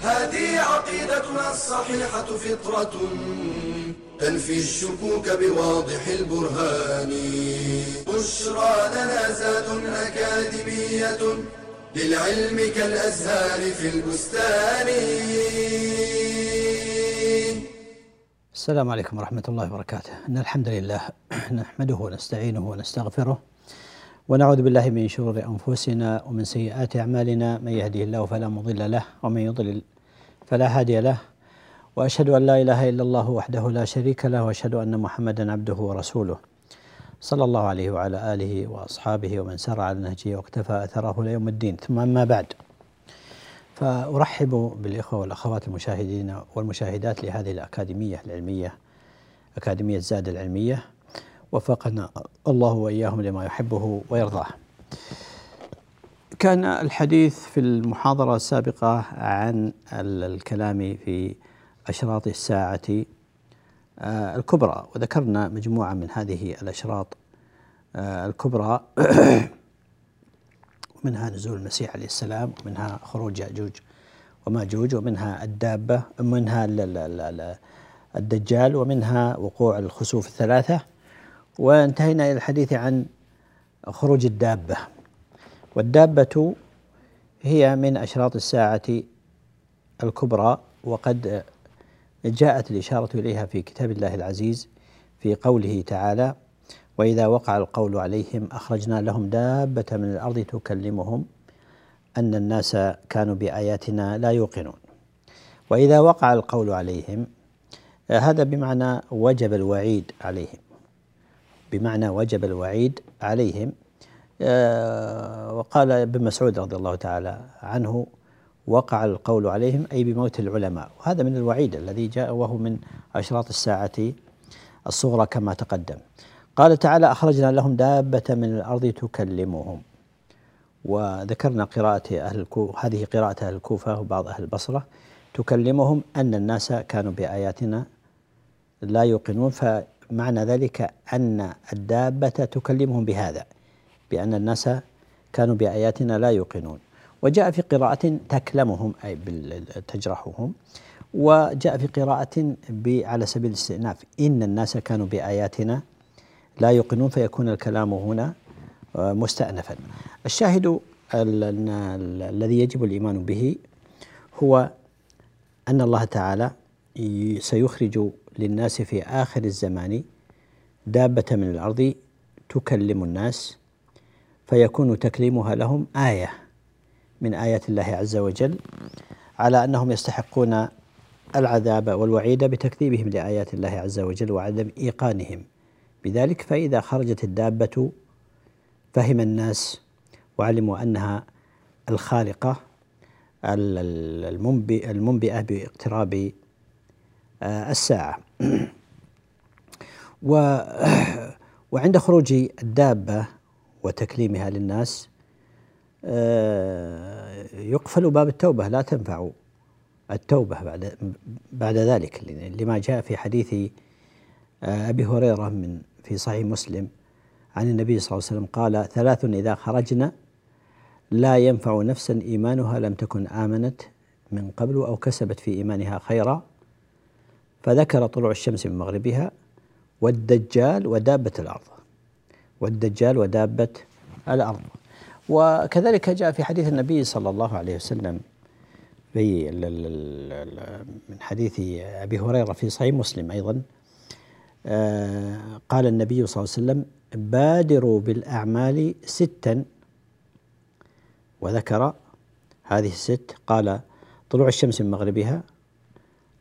هذه عقيدتنا الصحيحة فطرة تنفي الشكوك بواضح البرهان. بشرى لنا زاد أكاديمية للعلم كالأزهار في البستان. السلام عليكم ورحمة الله وبركاته. إن الحمد لله نحمده ونستعينه ونستغفره ونعوذ بالله من شرور أنفسنا ومن سيئات أعمالنا. من يهده الله فلا مضل له ومن يضلل فلا هادي له وأشهد أن لا إله إلا الله وحده لا شريك له وأشهد أن محمدا عبده ورسوله. صلى الله عليه وعلى آله وأصحابه ومن سار على نهجه واقتفى أثره ليوم الدين. ثم أما بعد فأرحب بالإخوة والأخوات المشاهدين والمشاهدات لهذه الأكاديمية العلمية أكاديمية زاد العلمية. وفقنا الله وإياهم لما يحبه ويرضاه. كان الحديث في المحاضرة السابقة عن الكلام في أشراط الساعة آه، الكبرى وذكرنا مجموعة من هذه الأشراط آه، الكبرى ومنها نزول المسيح عليه السلام ومنها خروج يأجوج ومأجوج ومنها الدابة ومنها ال- ال- ال- الدجال ومنها وقوع الخسوف الثلاثة. وانتهينا إلى الحديث عن خروج الدابة. والدابة هي من أشراط الساعة الكبرى وقد جاءت الإشارة إليها في كتاب الله العزيز في قوله تعالى وإذا وقع القول عليهم أخرجنا لهم دابة من الأرض تكلمهم أن الناس كانوا بآياتنا لا يوقنون وإذا وقع القول عليهم هذا بمعنى وجب الوعيد عليهم. بمعنى وجب الوعيد عليهم وقال ابن مسعود رضي الله تعالى عنه وقع القول عليهم أي بموت العلماء. وهذا من الوعيد الذي جاء وهو من أشراط الساعة الصغرى كما تقدم. قال تعالى أخرجنا لهم دابة من الأرض تكلمهم. وذكرنا قراءة أهل الكو هذه قراءة أهل الكوفة وبعض أهل البصرة. تكلمهم أن الناس كانوا بآياتنا لا يوقنون فمعنى ذلك أن الدابة تكلمهم بهذا. بأن الناس كانوا بآياتنا لا يوقنون. وجاء في قراءة تكلمهم أي تجرحهم. وجاء في قراءة على سبيل الاستئناف إن الناس كانوا بآياتنا لا يوقنون فيكون الكلام هنا آه، مستأنفا. الشاهد الذي يجب الإيمان به هو أن الله تعالى سيخرج للناس في آخر الزمان دابة من الأرض تكلم الناس فيكون تكليمها لهم آية من آيات الله عز وجل على أنهم يستحقون العذاب والوعيد بتكذيبهم لآيات الله عز وجل وعدم إيقانهم. بذلك فإذا خرجت الدابة فهم الناس وعلموا أنها الخالقة ال- ال- المنبئ- المنبئة باقتراب آه، الساعة. وعند خروج الدابة وتكليمها للناس آه، يقفل باب التوبة لا تنفع التوبة بعد بعد ذلك. لما جاء في حديث آه، أبي هريرة من في صحيح مسلم عن النبي صلى الله عليه وسلم قال ثلاث إذا خرجنا لا ينفع نفسا إيمانها لم تكن آمنت من قبل أو كسبت في إيمانها خيرا. فذكر طلوع الشمس من مغربها والدجال ودابة الأرض. والدجال ودابة الأرض. وكذلك جاء في حديث النبي صلى الله عليه وسلم في من حديث أبي هريرة في صحيح مسلم أيضا آه، قال النبي صلى الله عليه وسلم بادروا بالأعمال ستا. وذكر هذه الست قال طلوع الشمس من مغربها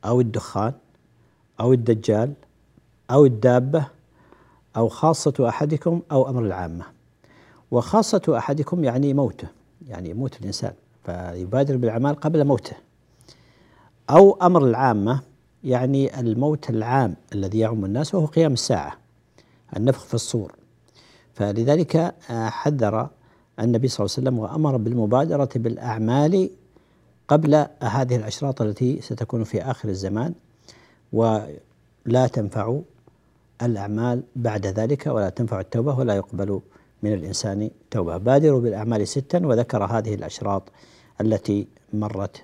أو الدخان أو الدجال أو الدابة أو خاصة أحدكم أو أمر العامة. وخاصة أحدكم يعني موته يعني يموت الإنسان فيبادر بالأعمال قبل موته. أو أمر العامة يعني الموت العام الذي يعم الناس وهو قيام الساعة النفخ في الصور. فلذلك حذر النبي صلى الله عليه وسلم وأمر بالمبادرة بالأعمال قبل هذه الأشراط التي ستكون في آخر الزمان. ولا تنفع الأعمال بعد ذلك ولا تنفع التوبة ولا يقبل من الإنسان توبة. بادروا بالأعمال ستا وذكر هذه الأشراط التي مرت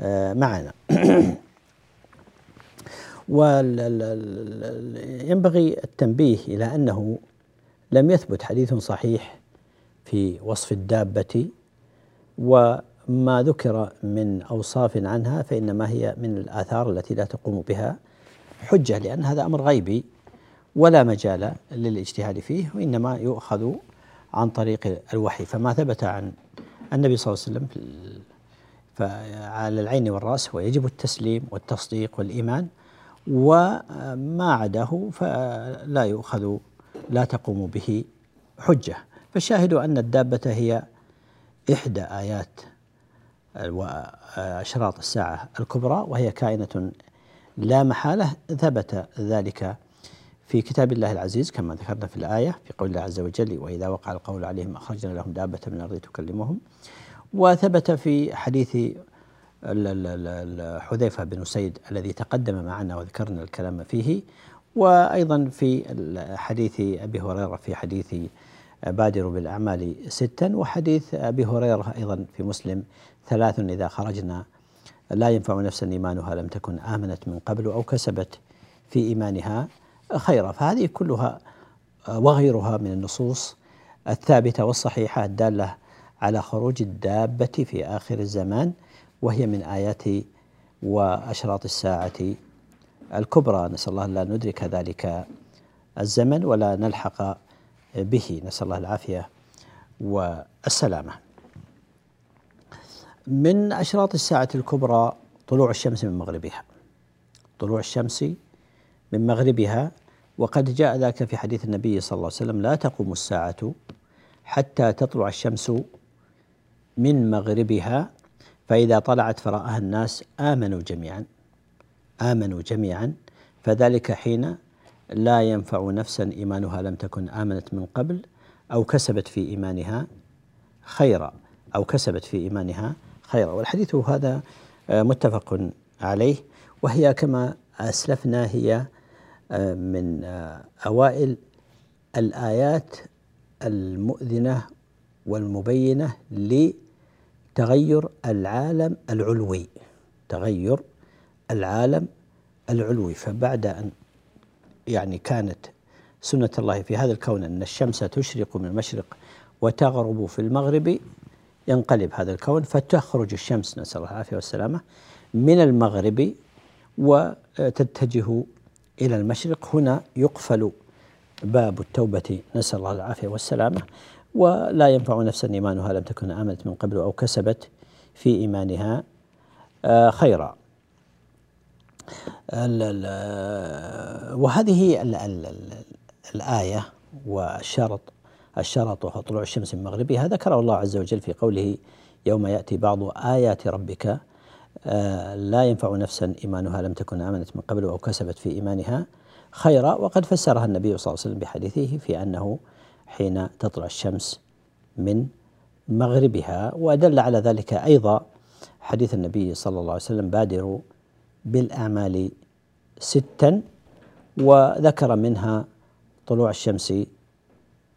آه، معنا. وينبغي التنبيه إلى أنه لم يثبت حديث صحيح في وصف الدابة وما ذكر من أوصاف عنها فإنما هي من الآثار التي لا تقوم بها حجة لأن هذا أمر غيبي. ولا مجال للاجتهاد فيه وإنما يؤخذ عن طريق الوحي. فما ثبت عن النبي صلى الله عليه وسلم فعلى العين والرأس ويجب التسليم والتصديق والإيمان وما عداه فلا يؤخذ لا تقوم به حجة. فالشاهد أن الدابة هي إحدى آيات وأشراط الساعة الكبرى وهي كائنة لا محالة ثبت ذلك في كتاب الله العزيز كما ذكرنا في الآية في قول الله عز وجل وإذا وقع القول عليهم أخرجنا لهم دابة من الأرض تكلمهم وثبت في حديث حذيفة بن سيد الذي تقدم معنا وذكرنا الكلام فيه. وأيضا في حديث أبي هريرة في حديث بادر بالأعمال ستا وحديث أبي هريرة أيضا في مسلم ثلاث إذا خرجنا لا ينفع نفسا إيمانها لم تكن آمنت من قبل أو كسبت في إيمانها. خيرا فهذه كلها وغيرها من النصوص الثابتة والصحيحة الدالة على خروج الدابة في آخر الزمان وهي من آيات وأشراط الساعة الكبرى. نسأل الله لا ندرك ذلك الزمن ولا نلحق به. نسأل الله العافية والسلامة. من أشراط الساعة الكبرى طلوع الشمس من مغربها. طلوع الشمس من مغربها وقد جاء ذاك في حديث النبي صلى الله عليه وسلم لا تقوم الساعة حتى تطلع الشمس من مغربها فإذا طلعت فرآها الناس آمنوا جميعا آمنوا جميعا فذلك حين لا ينفع نفسا إيمانها لم تكن آمنت من قبل أو كسبت في إيمانها خيرا أو كسبت في إيمانها خيرا. والحديث هذا آه، متفق عليه وهي كما أسلفنا هي من آه، أوائل الآيات المؤذنة والمبينة لتغير العالم العلوي. تغير العالم العلوي. فبعد أن يعني كانت سنة الله في هذا الكون أن الشمس تشرق من المشرق وتغرب في المغرب ينقلب هذا الكون فتخرج الشمس نسأل الله العافية والسلامة من المغرب وتتجه إلى المشرق. هنا يقفل باب التوبة. نسأل الله العافية والسلامة. ولا ينفع نفسا إيمانها لم تكن آمنت من قبل أو كسبت في إيمانها. آه، خيرا. وهذه الآية والشرط الشرط وهو طلوع الشمس من مغربها. ذكره الله عز وجل في قوله يوم يأتي بعض آيات ربك آه، لا ينفع نفسا إيمانها لم تكن آمنت من قبل أو كسبت في إيمانها خيرا. وقد فسرها النبي صلى الله عليه وسلم بحديثه في أنه حين تطلع الشمس من مغربها ودل على ذلك أيضا حديث النبي صلى الله عليه وسلم بادروا بالأعمال ستا وذكر منها طلوع الشمس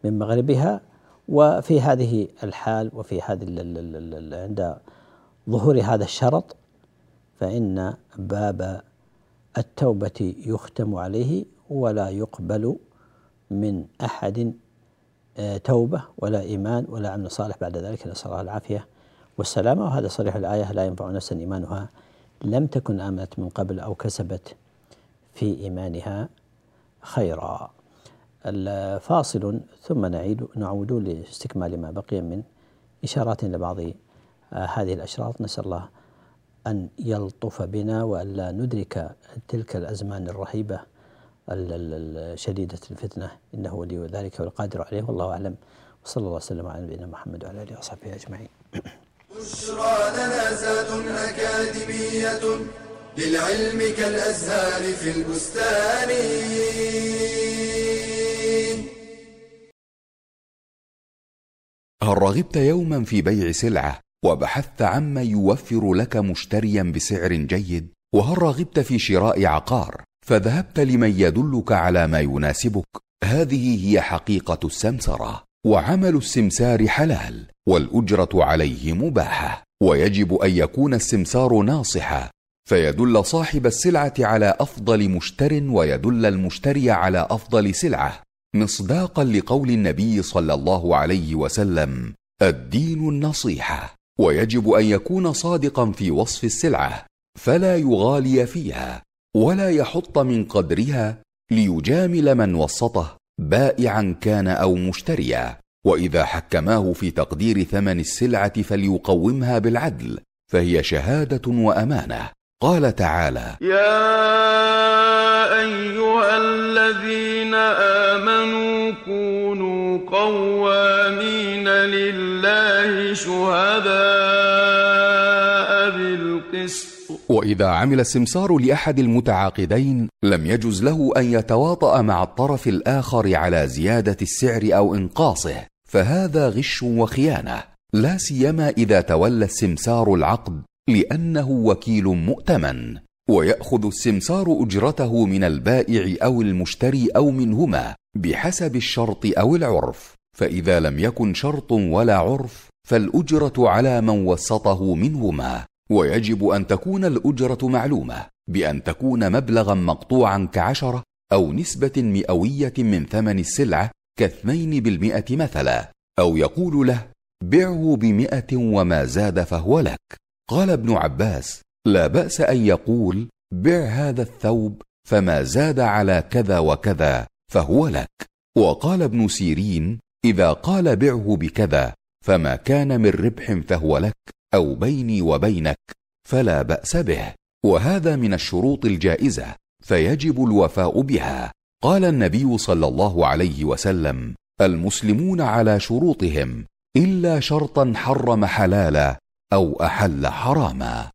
من مغربها. وفي هذه الحال وفي هذه عند ظهور هذا الشرط فإن باب التوبة يختم عليه ولا يقبل من أحد آه، توبة ولا إيمان ولا عمل صالح بعد ذلك. نسأل الله العافية والسلامة. وهذا صريح الآية لا ينفع نفسا إيمانها. لم تكن آمنت من قبل أو كسبت في إيمانها خيرا. فاصل ثم نعيد نعود لاستكمال ما بقي من إشارات لبعض آه، هذه الأشراط. نسأل الله أن يلطف بنا وألا ندرك تلك الأزمان الرهيبة شديدة الفتنة. إنه ولي ذلك والقادر عليه والله أعلم. وصلى الله وسلم على نبينا محمد وعلى آله وصحبه أجمعين. بشرى لنا أكاديمية للعلم كالأزهار في البستان. هل رغبت يوما في بيع سلعة؟ وبحثت عمن يوفر لك مشتريا بسعر جيد. وهل رغبت في شراء عقار؟ فذهبت لمن يدلك على ما يناسبك. هذه هي حقيقة السمسرة. وعمل السمسار حلال. والأجرة عليه مباحة. ويجب أن يكون السمسار ناصحا. فيدل صاحب السلعة على أفضل مشتر ويدل المشتري على أفضل سلعة. مصداقا لقول النبي صلى الله عليه وسلم الدين النصيحة. ويجب أن يكون صادقا في وصف السلعة فلا يغالي فيها ولا يحط من قدرها ليجامل من وسطه بائعا كان أو مشتريا. وإذا حكماه في تقدير ثمن السلعة فليقومها بالعدل فهي شهادة وأمانة. قال تعالى يا أيها الذين آمنوا كونوا قوامين لله شهداء بالقسط. وإذا عمل السمسار لأحد المتعاقدين لم يجز له أن يتواطأ مع الطرف الآخر على زيادة السعر أو إنقاصه فهذا غش وخيانة. لا سيما إذا تولى السمسار العقد لأنه وكيل مؤتمن. ويأخذ السمسار أجرته من البائع أو المشتري أو منهما بحسب الشرط أو العرف. فإذا لم يكن شرط ولا عرف فالأجرة على من وسطه منهما. ويجب أن تكون الأجرة معلومة بأن تكون مبلغا مقطوعا كعشرة أو نسبة مئوية من ثمن السلعة كاثنين بالمئة مثلا. أو يقول له بعه بمئة وما زاد فهو لك. قال ابن عباس لا بأس أن يقول بع هذا الثوب فما زاد على كذا وكذا فهو لك. وقال ابن سيرين إذا قال بعه بكذا فما كان من ربح فهو لك أو بيني وبينك فلا بأس به. وهذا من الشروط الجائزة فيجب الوفاء بها. قال النبي صلى الله عليه وسلم المسلمون على شروطهم إلا شرطا حرم حلالا أو أحل حراما.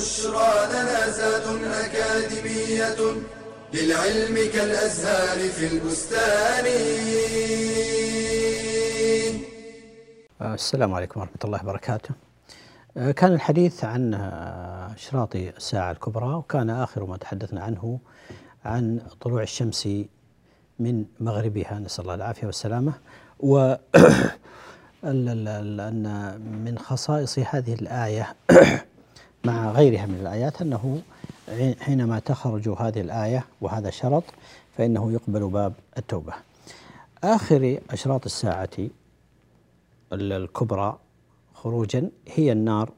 بشرى لنا زاد أكاديمية للعلم كالأزهار في البستان. السلام عليكم ورحمة الله وبركاته. آه، كان الحديث عن آه، أشراط الساعة الكبرى وكان آخر ما تحدثنا عنه عن طلوع الشمس من مغربها. نسأل الله العافية والسلامة. و أن من خصائص هذه الآية مع غيرها من الآيات أنه حينما تخرج هذه الآية وهذا شرط فإنه يقبل باب التوبة آخر أشراط الساعة الكبرى خروجا هي النار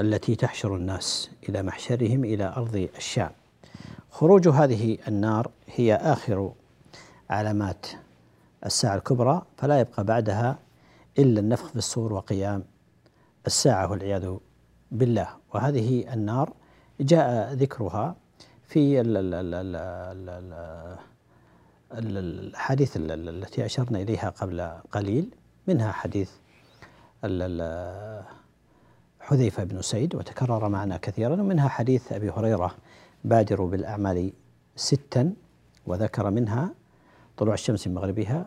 التي تحشر الناس إلى محشرهم إلى أرض الشام. خروج هذه النار هي آخر علامات الساعة الكبرى فلا يبقى بعدها إلا النفخ في الصور وقيام الساعة والعياذ بالله. وهذه النار جاء ذكرها في الحديث التي أشرنا إليها قبل قليل منها حديث حذيفة بن سيد وتكرر معنا كثيرا ومنها حديث أبي هريرة بادروا بالأعمال ستا وذكر منها طلوع الشمس من مغربها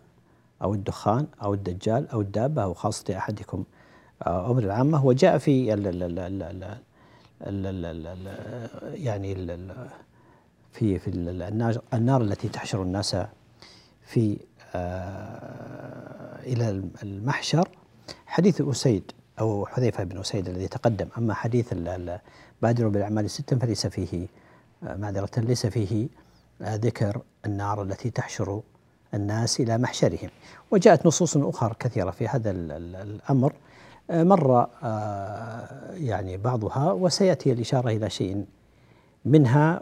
أو الدخان أو الدجال أو الدابة أو خاصة أحدكم أمر العامة وجاء في ال ال ال ال ال ال ال يعني في في النار, النار التي تحشر الناس في آه، إلى المحشر حديث أسيد أو حذيفة بن أسيد الذي تقدم أما حديث بادروا بالأعمال الستة فليس فيه آه، معذرة ليس فيه آه، ذكر النار التي تحشر الناس إلى محشرهم وجاءت نصوص أخرى كثيرة في هذا الأمر مر يعني بعضها وسيأتي الإشارة إلى شيء منها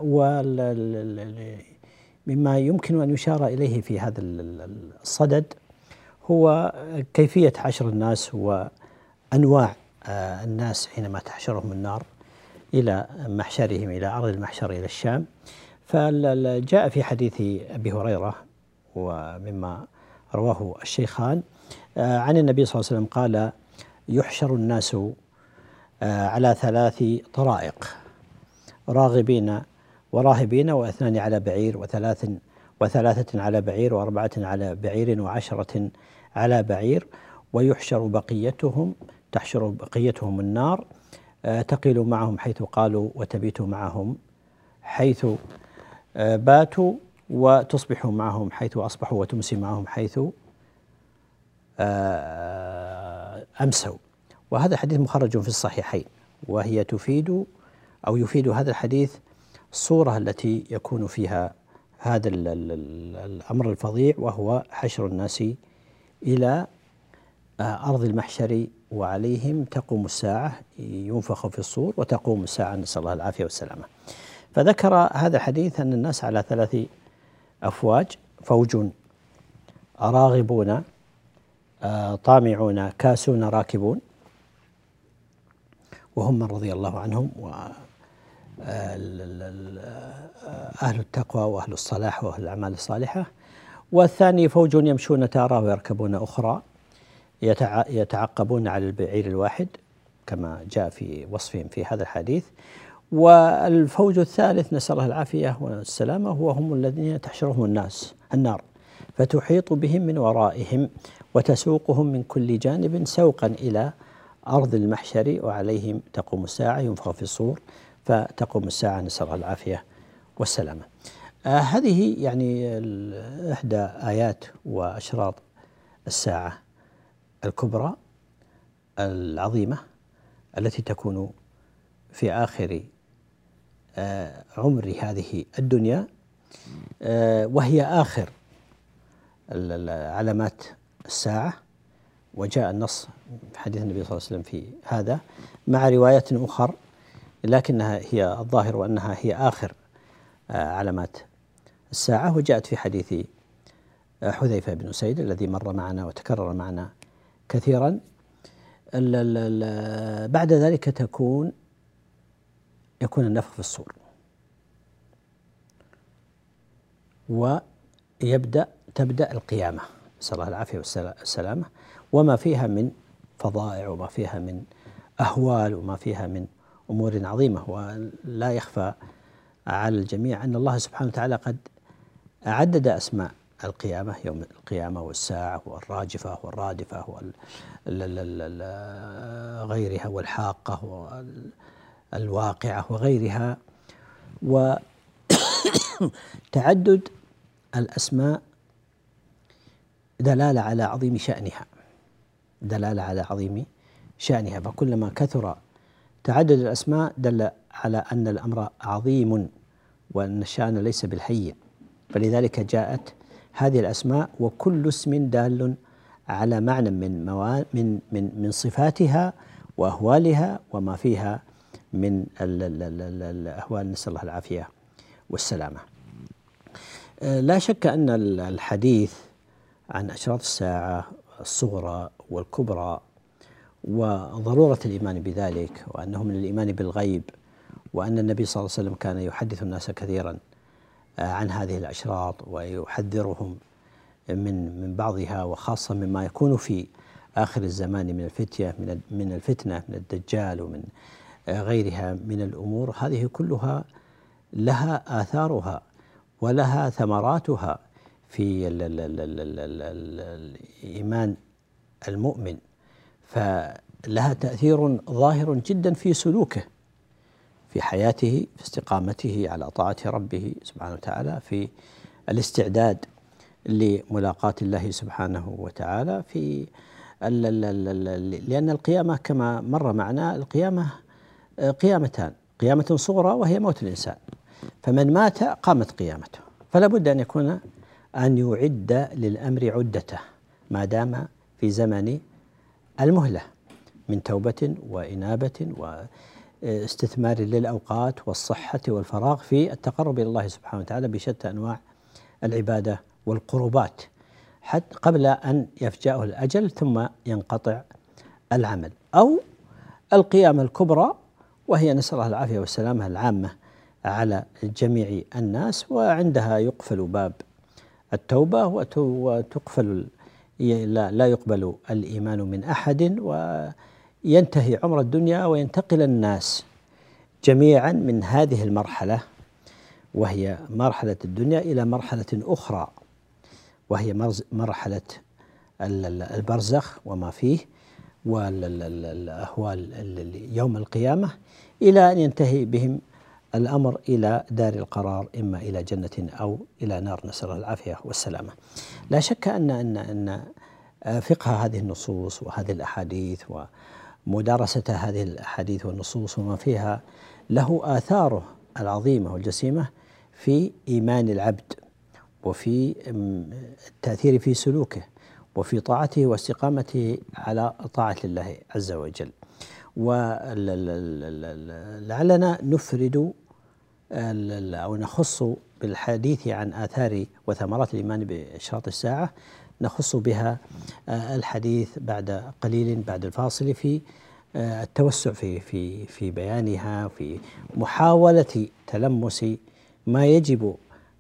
مما يمكن أن يشار إليه في هذا الصدد هو كيفية حشر الناس وأنواع آه، الناس حينما تحشرهم النار إلى محشرهم إلى أرض المحشر إلى الشام. فجاء في حديث أبي هريرة ومما رواه الشيخان آه، عن النبي صلى الله عليه وسلم قال يحشر الناس آه، على ثلاث طرائق. راغبين وراهبين واثنان على بعير وثلاث وثلاثة على بعير وأربعة على بعير وعشرة على بعير. ويحشر بقيتهم تحشر بقيتهم النار آه، تقيل معهم حيث قالوا وتبيت معهم حيث آه، باتوا وتصبح معهم حيث أصبحوا وتمسي معهم حيث أمسوا. وهذا الحديث مخرج في الصحيحين وهي تفيد أو يفيد هذا الحديث الصورة التي يكون فيها هذا الأمر الفظيع وهو حشر الناس إلى آه، أرض المحشر وعليهم تقوم الساعة ينفخ في الصور وتقوم الساعة. نسأل الله العافية والسلامة. فذكر هذا الحديث أن الناس على ثلاث أفواج. فوج راغبون طامعون كاسون راكبون. وهم من رضي الله عنهم و آه، أهل التقوى وأهل الصلاح وأهل الأعمال الصالحة. والثاني فوج يمشون تارة ويركبون أخرى يتعقبون على البعير الواحد كما جاء في وصفهم في هذا الحديث. والفوج الثالث نسأل الله العافية والسلامة وهم الذين تحشرهم الناس النار فتحيط بهم من ورائهم. وتسوقهم من كل جانب سوقا إلى أرض المحشر وعليهم تقوم الساعة ينفخ في الصور فتقوم الساعة نسأل الله العافية والسلامة. آه هذه يعني إحدى آيات وأشراط الساعة الكبرى العظيمة التي تكون في آخر آه عمر هذه الدنيا آه وهي آخر علامات الساعة وجاء النص في حديث النبي صلى الله عليه وسلم في هذا مع روايات أخر لكنها هي الظاهر وأنها هي آخر آه، علامات الساعة وجاءت في حديث آه، حذيفة بن سيد الذي مر معنا وتكرر معنا كثيرا. بعد ذلك تكون يكون النفخ في الصور ويبدأ تبدأ القيامة. نسأل الله العافية والسلامة. وما فيها من فظائع وما فيها من أهوال وما فيها من أمور عظيمة. ولا يخفى على الجميع أن الله سبحانه وتعالى قد عدد أسماء القيامة يوم القيامة والساعة والراجفة والرادفة وغيرها والحاقة والواقعة وغيرها. وتعدد الأسماء دلالة على عظيم شأنها. دلالة على عظيم شأنها. فكلما كثر تعدد الأسماء دل على أن الأمر عظيم وأن الشأن ليس بالهين فلذلك جاءت هذه الأسماء وكل اسم دال على معنى من من من من صفاتها وأهوالها وما فيها من الأهوال نسأل الله العافية والسلامة. لا شك أن الحديث عن أشراط الساعة الصغرى والكبرى وضرورة الإيمان بذلك وأنه من الإيمان بالغيب وأن النبي صلى الله عليه وسلم كان يحدث الناس كثيرا آه، عن هذه الأشراط ويحذرهم من من بعضها وخاصة مما يكون في آخر الزمان من الفتية من من الفتنة من الدجال ومن آه، غيرها من الأمور. هذه كلها لها آثارها ولها ثمراتها. في الإيمان المؤمن فلها تأثير ظاهر جدا في سلوكه في حياته في استقامته على طاعة ربه سبحانه وتعالى في الاستعداد لملاقاة الله سبحانه وتعالى في لأن القيامة كما مر معنا القيامة قيامتان قيامة صغرى وهي موت الإنسان فمن مات قامت قيامته فلا بد أن يكون أن يعد للأمر عدته ما دام في زمن المهلة من توبة وإنابة واستثمار للأوقات والصحة والفراغ في التقرب إلى الله سبحانه وتعالى بشتى أنواع العبادة والقربات حتى قبل أن يفجأه الأجل ثم ينقطع العمل. أو القيامة الكبرى وهي نسأل الله العافية والسلامة العامة على جميع الناس وعندها يقفل باب التوبة وتقفل لا, يقبل الإيمان من أحد ينتهي عمر الدنيا وينتقل الناس جميعا من هذه المرحلة وهي مرحلة الدنيا إلى مرحلة أخرى وهي مرحلة البرزخ وما فيه والأهوال يوم القيامة إلى أن ينتهي بهم الأمر إلى دار القرار إما إلى جنة أو إلى نار نسأل الله العافية والسلامة. لا شك أن أن أن فقه هذه النصوص وهذه الأحاديث ومدارسة هذه الأحاديث والنصوص وما فيها له آثاره العظيمة والجسيمة في إيمان العبد وفي التأثير في سلوكه وفي طاعته واستقامته على طاعة الله عز وجل. ولعلنا نفرد أو نخص بالحديث عن آثار وثمرات الإيمان بإشراط الساعة نخص بها الحديث بعد قليل بعد الفاصل في التوسع في في في بيانها في محاولة تلمس ما يجب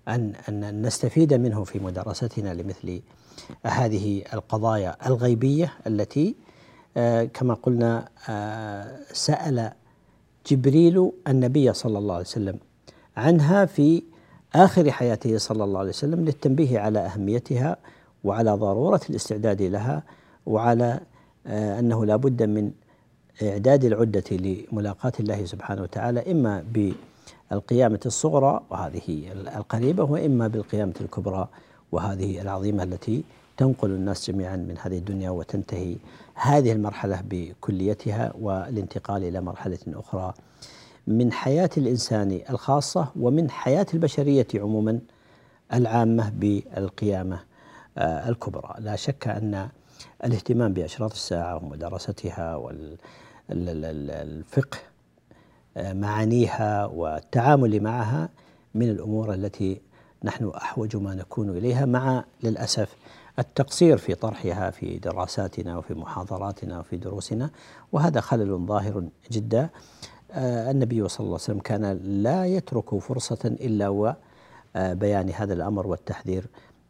أن أن نستفيد منه في مدرستنا لمثل هذه القضايا الغيبية التي آه، كما قلنا آه، سأل جبريل النبي صلى الله عليه وسلم عنها في آخر حياته صلى الله عليه وسلم للتنبيه على أهميتها وعلى ضرورة الاستعداد لها وعلى آه، أنه لا بد من إعداد العدة لملاقاة الله سبحانه وتعالى إما بالقيامة الصغرى وهذه القريبة وإما بالقيامة الكبرى وهذه العظيمة التي تنقل الناس جميعا من هذه الدنيا وتنتهي هذه المرحلة بكليتها والانتقال إلى مرحلة أخرى. من حياة الإنسان الخاصة ومن حياة البشرية عموما العامة بالقيامة آه، الكبرى. لا شك أن الاهتمام بأشراط الساعة ومدارستها والفقه آه، معانيها والتعامل معها من الأمور التي نحن أحوج ما نكون إليها مع للأسف التقصير في طرحها في دراساتنا وفي محاضراتنا وفي دروسنا. وهذا خلل ظاهر جدا. النبي صلى الله عليه وسلم كان لا يترك فرصة إلا وبيان هذا الأمر والتحذير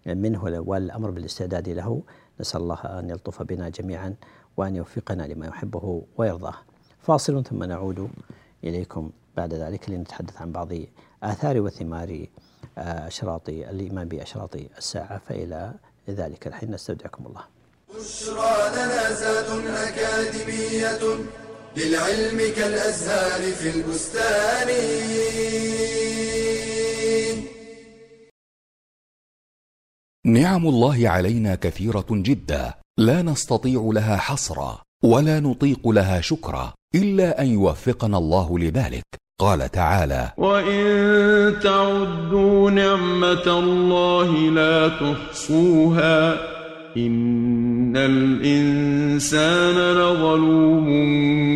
منه والأمر بالاستعداد له. نسأل الله أن يلطف بنا جميعا وأن يوفقنا لما يحبه ويرضاه. فاصل ثم نعود إليكم بعد ذلك لنتحدث عن بعض آثار وثمار آه، أشراط الإيمان بأشراط الساعة. فإلى ذلك الحين نستودعكم الله. بشرى أكاديمية. للعلم كالأزهار في البستان. نعم الله علينا كثيرة جدا. لا نستطيع لها حصرا ولا نطيق لها شكرا إلا أن يوفقنا الله لذلك. قال تعالى وإن تعدوا نعمة الله لا تحصوها إن الإنسان لظلوم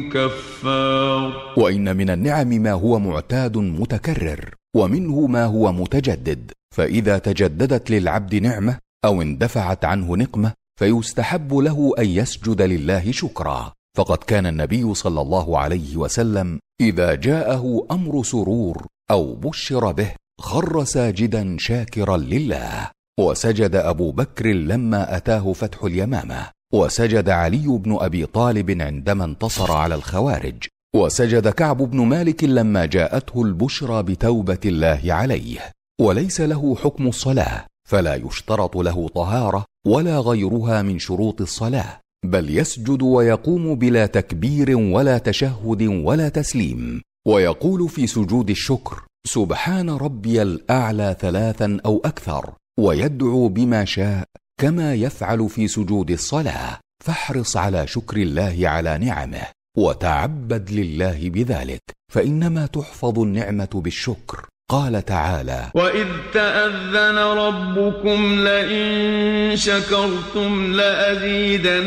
كفار. وإن من النعم ما هو معتاد متكرر ومنه ما هو متجدد. فإذا تجددت للعبد نعمة أو اندفعت عنه نقمة فيستحب له أن يسجد لله شكرا. فقد كان النبي صلى الله عليه وسلم اذا جاءه أمر سرور أو بشر به خر ساجدا شاكرا لله. وسجد أبو بكر لما أتاه فتح اليمامة وسجد علي بن أبي طالب عندما انتصر على الخوارج وسجد كعب بن مالك لما جاءته البشرى بتوبة الله عليه. وليس له حكم الصلاة فلا يشترط له طهارة ولا غيرها من شروط الصلاة بل يسجد ويقوم بلا تكبير ولا تشهد ولا تسليم ويقول في سجود الشكر سبحان ربي الأعلى ثلاثا أو أكثر. ويدعو بما شاء كما يفعل في سجود الصلاة. فاحرص على شكر الله على نعمه وتعبد لله بذلك فإنما تحفظ النعمة بالشكر. قال تعالى وإذ تأذن ربكم لئن شكرتم لأزيدنكم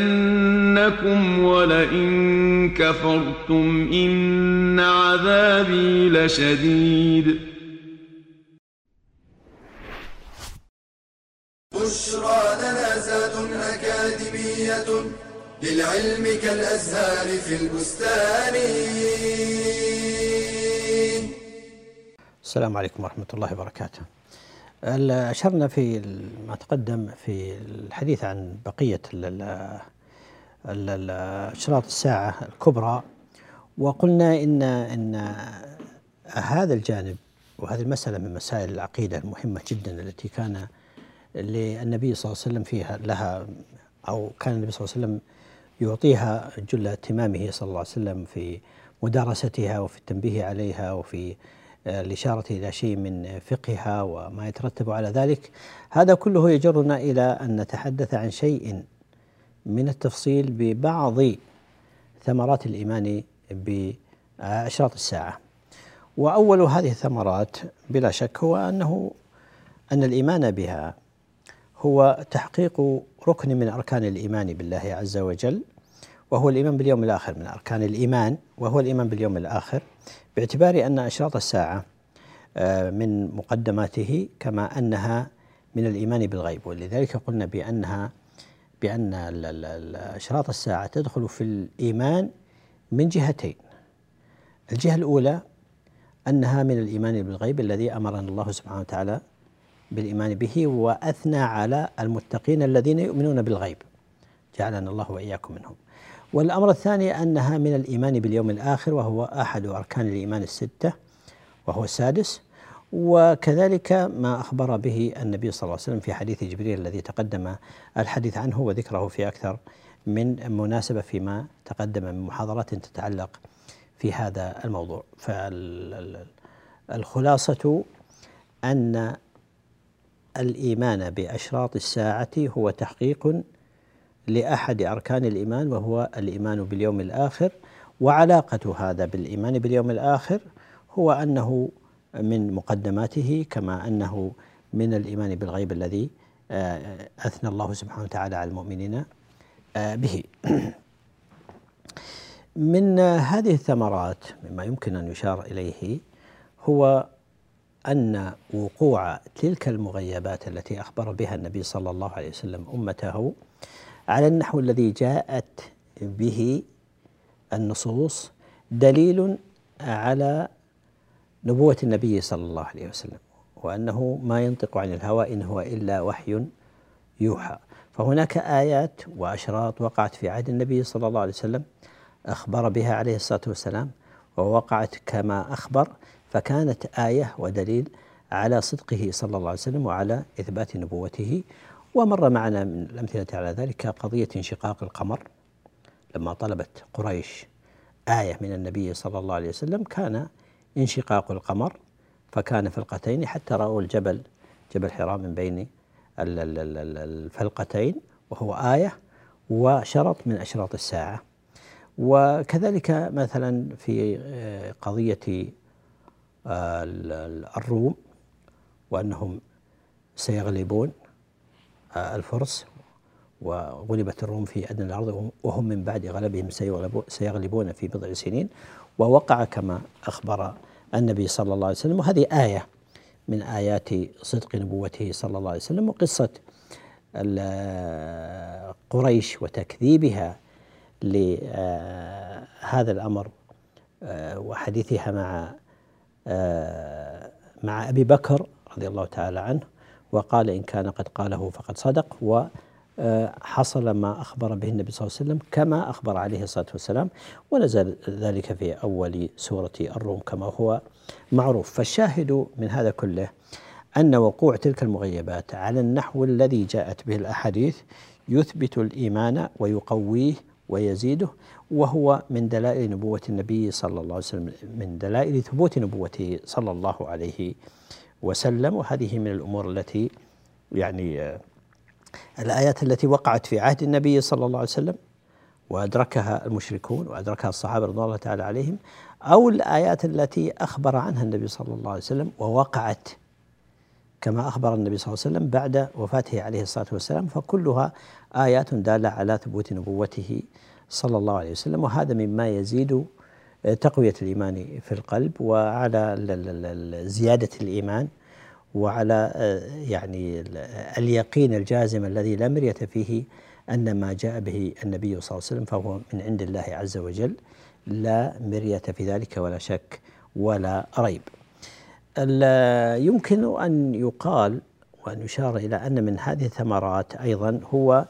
ولئن كفرتم إن عذابي لشديد. بشرى لنا زاد أكاديمية للعلم كالأزهار في البستان السلام عليكم ورحمة الله وبركاته. أشرنا في ما تقدم في الحديث عن بقية أشراط الساعة الكبرى وقلنا إن إن هذا الجانب وهذه المسألة من مسائل العقيدة المهمة جدا التي كان للنبي صلى الله عليه وسلم فيها لها أو كان النبي صلى الله عليه وسلم يعطيها جل اهتمامه صلى الله عليه وسلم في مدارستها وفي التنبيه عليها وفي الإشارة إلى شيء من فقهها وما يترتب على ذلك. هذا كله يجرنا إلى أن نتحدث عن شيء من التفصيل ببعض ثمرات الإيمان بأشراط الساعة. وأول هذه الثمرات بلا شك هو أنه أن الإيمان بها هو تحقيق ركن من أركان الإيمان بالله عز وجل وهو الإيمان باليوم الآخر من أركان الإيمان وهو الإيمان باليوم الآخر باعتبار أن أشراط الساعة آه، من مقدماته كما أنها من الإيمان بالغيب. ولذلك قلنا بأنها بأن أشراط الساعة تدخل في الإيمان من جهتين. الجهة الأولى أنها من الإيمان بالغيب الذي أمرنا الله سبحانه وتعالى بالإيمان به وأثنى على المتقين الذين يؤمنون بالغيب. جعلنا الله وإياكم منهم. والأمر الثاني أنها من الإيمان باليوم الآخر وهو أحد أركان الإيمان الستة وهو السادس. وكذلك ما أخبر به النبي صلى الله عليه وسلم في حديث جبريل الذي تقدم الحديث عنه وذكره في أكثر من مناسبة فيما تقدم من محاضرات تتعلق في هذا الموضوع. فالخلاصة أن الإيمان بأشراط الساعة هو تحقيق لأحد أركان الإيمان وهو الإيمان باليوم الآخر. وعلاقة هذا بالإيمان باليوم الآخر هو أنه من مقدماته كما أنه من الإيمان بالغيب الذي آه، أثنى الله سبحانه وتعالى على المؤمنين آه، به. من هذه الثمرات مما يمكن أن يشار إليه هو أن وقوع تلك المغيبات التي أخبر بها النبي صلى الله عليه وسلم أمته على النحو الذي جاءت به النصوص دليل على نبوة النبي صلى الله عليه وسلم وأنه ما ينطق عن الهوى إن هو إلا وحي يوحى. فهناك آيات وأشراط وقعت في عهد النبي صلى الله عليه وسلم أخبر بها عليه الصلاة والسلام ووقعت كما أخبر فكانت آية ودليل على صدقه صلى الله عليه وسلم وعلى إثبات نبوته. ومر معنا من الأمثلة على ذلك قضية انشقاق القمر. لما طلبت قريش آية من النبي صلى الله عليه وسلم كان انشقاق القمر فكان فلقتين حتى رأوا الجبل جبل حراء من بين الفلقتين وهو آية وشرط من أشراط الساعة. وكذلك مثلا في آه، قضية الروم وأنهم سيغلبون آه، الفرس وغلبت الروم في أدنى الأرض وهم من بعد غلبهم سيغلبون في بضع سنين. ووقع كما أخبر النبي صلى الله عليه وسلم وهذه آية من آيات صدق نبوته صلى الله عليه وسلم وقصة قريش وتكذيبها لهذا الأمر آه، وحديثها مع آه، مع أبي بكر رضي الله تعالى عنه وقال إن كان قد قاله فقد صدق وحصل ما أخبر به النبي صلى الله عليه وسلم كما أخبر عليه الصلاة والسلام ونزل ذلك في أول سورة الروم كما هو معروف. فالشاهد من هذا كله أن وقوع تلك المغيبات على النحو الذي جاءت به الأحاديث يثبت الإيمان ويقويه ويزيده وهو من دلائل نبوة النبي صلى الله عليه وسلم من دلائل ثبوت نبوته صلى الله عليه وسلم. وهذه من الأمور التي يعني آه، الآيات التي وقعت في عهد النبي صلى الله عليه وسلم وأدركها المشركون وأدركها الصحابة رضوان الله تعالى عليهم أو الآيات التي أخبر عنها النبي صلى الله عليه وسلم ووقعت كما أخبر النبي صلى الله عليه وسلم بعد وفاته عليه الصلاة والسلام. فكلها آيات دالة على ثبوت نبوته صلى الله عليه وسلم وهذا مما يزيد تقوية الإيمان في القلب وعلى زيادة الإيمان وعلى يعني اليقين الجازم الذي لا مرية فيه أن ما جاء به النبي صلى الله عليه وسلم فهو من عند الله عز وجل لا مرية في ذلك ولا شك ولا ريب. يمكن أن يقال وأن يشار إلى أن من هذه الثمرات أيضا هو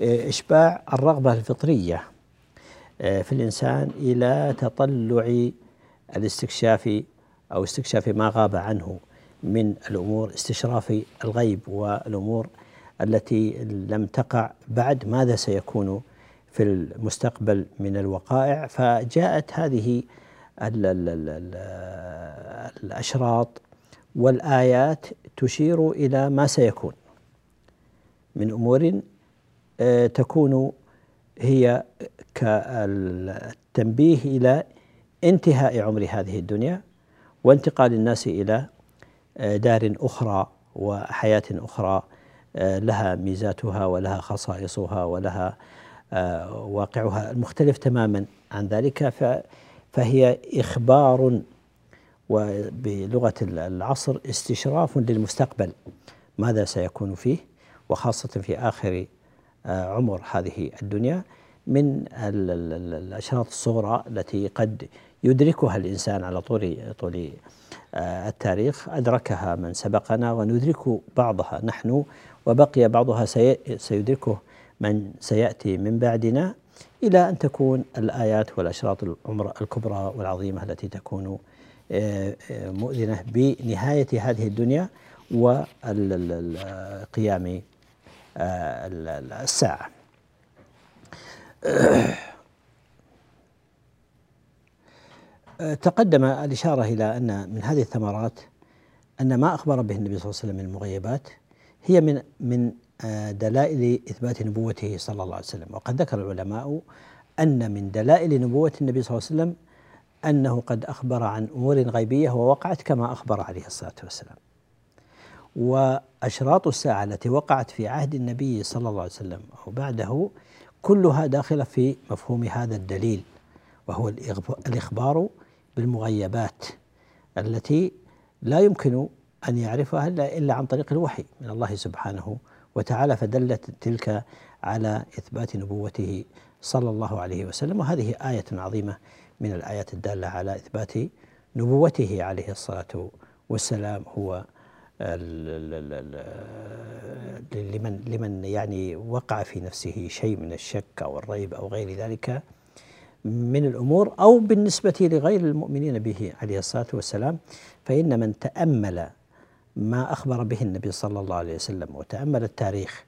إشباع الرغبة الفطرية. في الإنسان إلى تطلع الاستكشاف أو استكشاف ما غاب عنه من الأمور استشراف الغيب والأمور التي لم تقع بعد ماذا سيكون في المستقبل من الوقائع. فجاءت هذه ال ال ال الأشراط والآيات تشير إلى ما سيكون. من أمور آه، تكون هي كالتنبيه إلى انتهاء عمر هذه الدنيا وانتقال الناس إلى آه، دار أخرى وحياة أخرى آه، لها ميزاتها ولها خصائصها ولها واقعها المختلف تماما عن ذلك. فهي إخبار وبلغة العصر استشراف للمستقبل ماذا سيكون فيه؟ وخاصة في آخر آه، عمر هذه الدنيا من الأشراط الصغرى التي قد يدركها الإنسان على طول طول آه، التاريخ. أدركها من سبقنا وندرك بعضها نحن وبقي بعضها سيدركه من سيأتي من بعدنا إلى أن تكون الآيات والأشراط العمر الكبرى والعظيمة التي تكون آه، مؤذنة بنهاية هذه الدنيا آه، الساعة. تقدم الإشارة إلى أن من هذه الثمرات أن ما أخبر به النبي صلى الله عليه وسلم من المغيبات هي من من آه، دلائل إثبات نبوته صلى الله عليه وسلم. وقد ذكر العلماء أن من دلائل نبوة النبي صلى الله عليه وسلم أنه قد أخبر عن أمور غيبية ووقعت كما أخبر عليه الصلاة والسلام. وأشراط الساعة التي وقعت في عهد النبي صلى الله عليه وسلم أو بعده كلها داخلة في مفهوم هذا الدليل وهو الإخبار بالمغيبات التي لا يمكن أن يعرفها إلا عن طريق الوحي من الله سبحانه وتعالى فدلت تلك على إثبات نبوته صلى الله عليه وسلم. وهذه آية عظيمة من الآيات الدالة على إثبات نبوته عليه الصلاة والسلام هو لمن لمن يعني وقع في نفسه شيء من الشك أو الريب أو غير ذلك من الأمور أو بالنسبة لغير المؤمنين به عليه الصلاة والسلام فإن من تأمل ما أخبر به النبي صلى الله عليه وسلم وتأمل التاريخ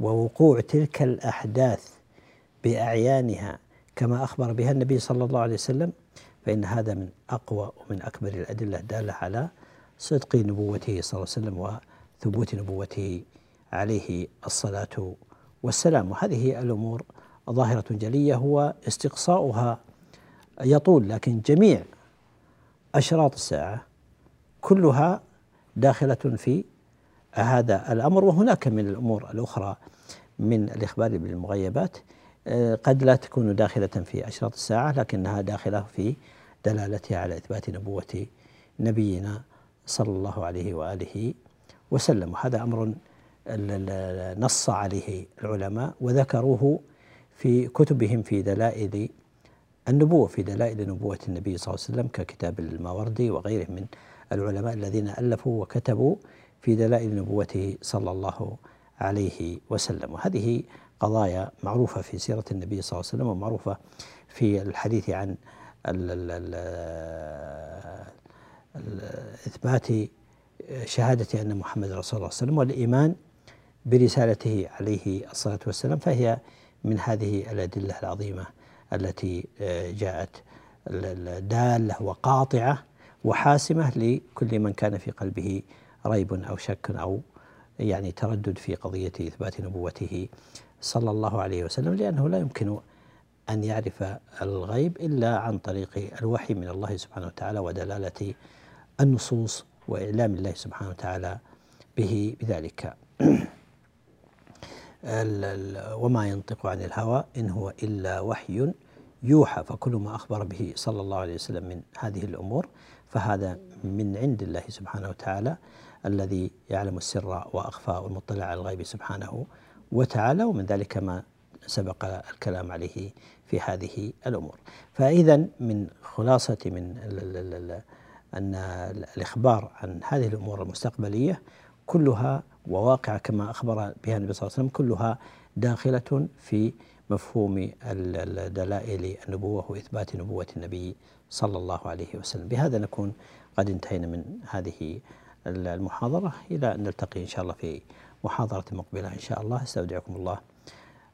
ووقوع تلك الأحداث بأعيانها كما أخبر بها النبي صلى الله عليه وسلم فإن هذا من أقوى ومن أكبر الأدلة الداله على صدق نبوته صلى الله عليه وسلم وثبوت نبوته عليه الصلاة والسلام. وهذه الأمور ظاهرة جلية هو استقصاؤها يطول لكن جميع أشراط الساعة كلها داخلة في هذا الأمر. وهناك من الأمور الأخرى من الإخبار بالمغيبات آه، قد لا تكون داخلة في أشراط الساعة لكنها داخلة في دلالتها على إثبات نبوة نبينا صلى الله عليه وآله وسلم. وهذا أمر نص عليه العلماء وذكروه في كتبهم في دلائل النبوة في دلائل نبوة النبي صلى الله عليه وسلم ككتاب الماوردي وغيره من العلماء الذين ألفوا وكتبوا في دلائل نبوته صلى الله عليه وسلم. وهذه قضايا معروفة في سيرة النبي صلى الله عليه وسلم ومعروفة في الحديث عن إثبات شهادة أن محمد رسول الله صلى الله عليه وسلم والإيمان برسالته عليه الصلاة والسلام فهي من هذه الأدلة العظيمة التي جاءت دالة وقاطعة وحاسمة لكل من كان في قلبه ريب أو شك أو يعني تردد في قضية إثبات نبوته صلى الله عليه وسلم لأنه لا يمكن أن يعرف الغيب إلا عن طريق الوحي من الله سبحانه وتعالى ودلالة النصوص وإعلام الله سبحانه وتعالى به بذلك. وما ينطق عن الهوى إن هو إلا وحي يوحى فكل ما أخبر به صلى الله عليه وسلم من هذه الأمور فهذا من عند الله سبحانه وتعالى الذي يعلم السر وأخفى والمطلع على الغيب سبحانه وتعالى ومن ذلك ما سبق الكلام عليه في هذه الأمور. فإذا من خلاصة من أن الإخبار عن هذه الأمور المستقبلية كلها وواقعة كما أخبر بها النبي صلى الله عليه وسلم كلها داخلة في مفهوم دلائل النبوة وإثبات نبوة النبي صلى الله عليه وسلم. بهذا نكون قد انتهينا من هذه المحاضرة. إلى أن نلتقي إن شاء الله في محاضرة مقبلة إن شاء الله. أستودعكم الله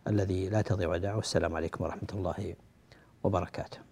الذي لا تضيع ودائعه والسلام عليكم ورحمة الله وبركاته.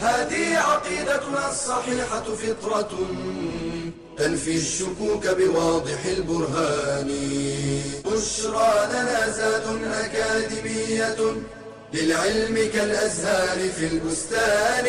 هذه عقيدتنا الصحيحة فطرة تنفي الشكوك بواضح البرهان. بشرى لنا زاد أكاديمية للعلم كالأزهار في البستان.